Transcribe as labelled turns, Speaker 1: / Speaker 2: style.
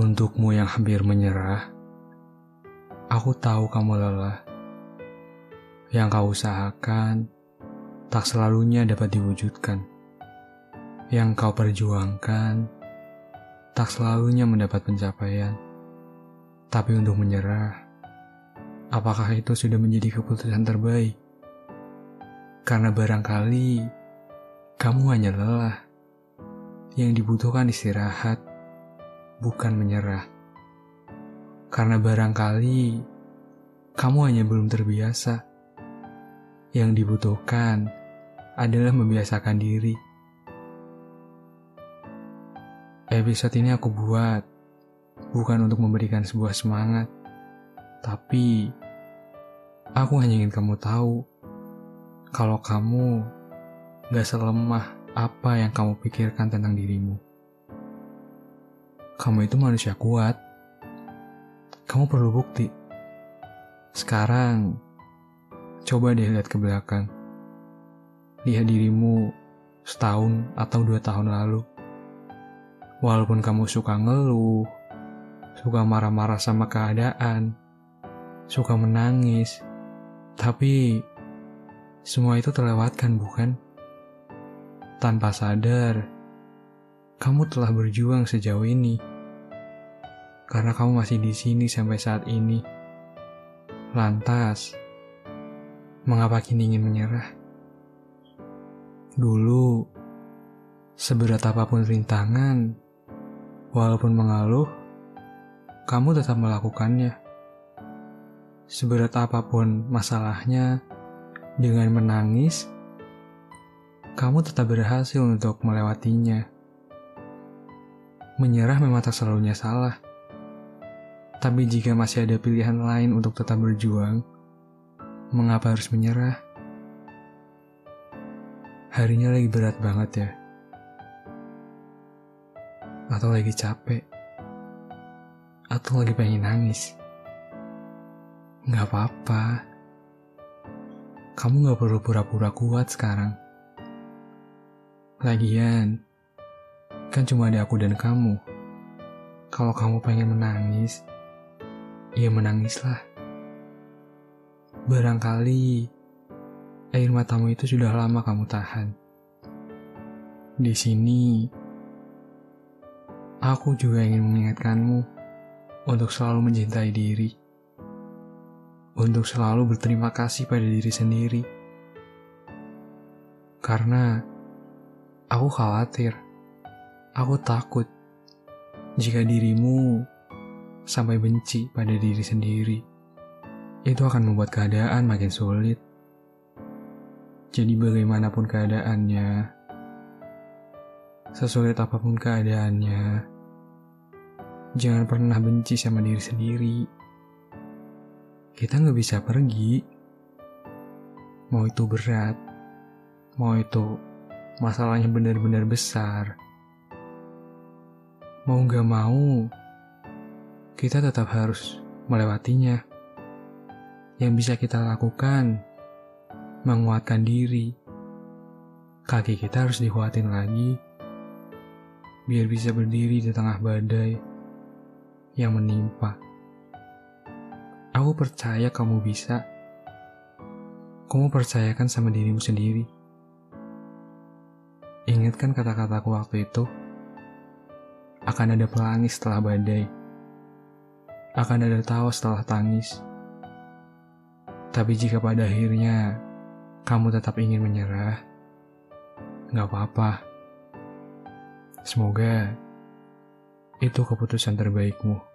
Speaker 1: Untukmu yang hampir menyerah, aku tahu kamu lelah. Yang kau usahakan tak selalunya dapat diwujudkan. Yang kau perjuangkan tak selalunya mendapat pencapaian. Tapi untuk menyerah, apakah itu sudah menjadi keputusan terbaik? Karena barangkali kamu hanya lelah. Yang dibutuhkan istirahat, bukan menyerah. Karena barangkali kamu hanya belum terbiasa. Yang dibutuhkan adalah membiasakan diri. Episode ini aku buat bukan untuk memberikan sebuah semangat, tapi aku hanya ingin kamu tahu kalau kamu gak selemah apa yang kamu pikirkan tentang dirimu. Kamu itu manusia kuat. Kamu perlu bukti. Sekarang, coba deh lihat ke belakang. Lihat dirimu setahun atau dua tahun lalu. Walaupun kamu suka ngeluh, suka marah-marah sama keadaan, suka menangis, tapi semua itu terlewatkan, bukan? Tanpa sadar, kamu telah berjuang sejauh ini karena kamu masih di sini sampai saat ini. Lantas, mengapa kini ingin menyerah? Dulu, seberat apa pun rintangan, walaupun mengaluh, kamu tetap melakukannya. Seberat apa pun masalahnya, dengan menangis, kamu tetap berhasil untuk melewatinya. Menyerah memang tak selalunya salah tapi jika masih ada pilihan lain untuk tetap berjuang, mengapa harus menyerah? Harinya lagi berat banget ya. Atau lagi capek. Atau lagi pengen nangis. Gak apa-apa. Kamu gak perlu pura-pura kuat sekarang. Lagian, kan cuma ada aku dan kamu. Kalau kamu pengen menangis, ia menangislah. Barangkali air matamu itu sudah lama kamu tahan. Di sini, aku juga ingin mengingatkanmu untuk selalu mencintai diri, untuk selalu berterima kasih pada diri sendiri. Karena aku khawatir, aku takut jika dirimu sampai benci pada diri sendiri, itu akan membuat keadaan makin sulit. Jadi bagaimanapun keadaannya, sesulit apa pun keadaannya, jangan pernah benci sama diri sendiri. Kita nggak bisa pergi, mau itu berat, mau itu masalahnya benar-benar besar, mau nggak mau, kita tetap harus melewatinya. Yang bisa kita lakukan, menguatkan diri. Kaki kita harus dikuatin lagi, biar bisa berdiri di tengah badai yang menimpa. Aku percaya kamu bisa. Kamu percayakan sama dirimu sendiri. Ingatkan kata-kataku waktu itu. Akan ada pelangi setelah badai akan ada tawa setelah tangis. Tapi jika pada akhirnya kamu tetap ingin menyerah, nggak apa-apa. Semoga itu keputusan terbaikmu.